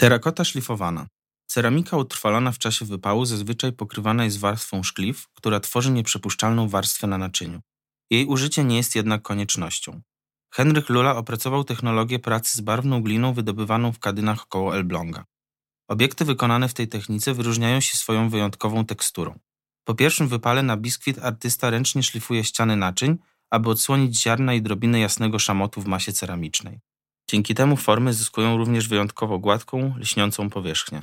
Terakota szlifowana. Ceramika utrwalona w czasie wypału zazwyczaj pokrywana jest warstwą szklif, która tworzy nieprzepuszczalną warstwę na naczyniu. Jej użycie nie jest jednak koniecznością. Henryk Lula opracował technologię pracy z barwną gliną wydobywaną w kadynach koło Elbląga. Obiekty wykonane w tej technice wyróżniają się swoją wyjątkową teksturą. Po pierwszym wypale na biskwit artysta ręcznie szlifuje ściany naczyń, aby odsłonić ziarna i drobiny jasnego szamotu w masie ceramicznej. Dzięki temu formy zyskują również wyjątkowo gładką, lśniącą powierzchnię.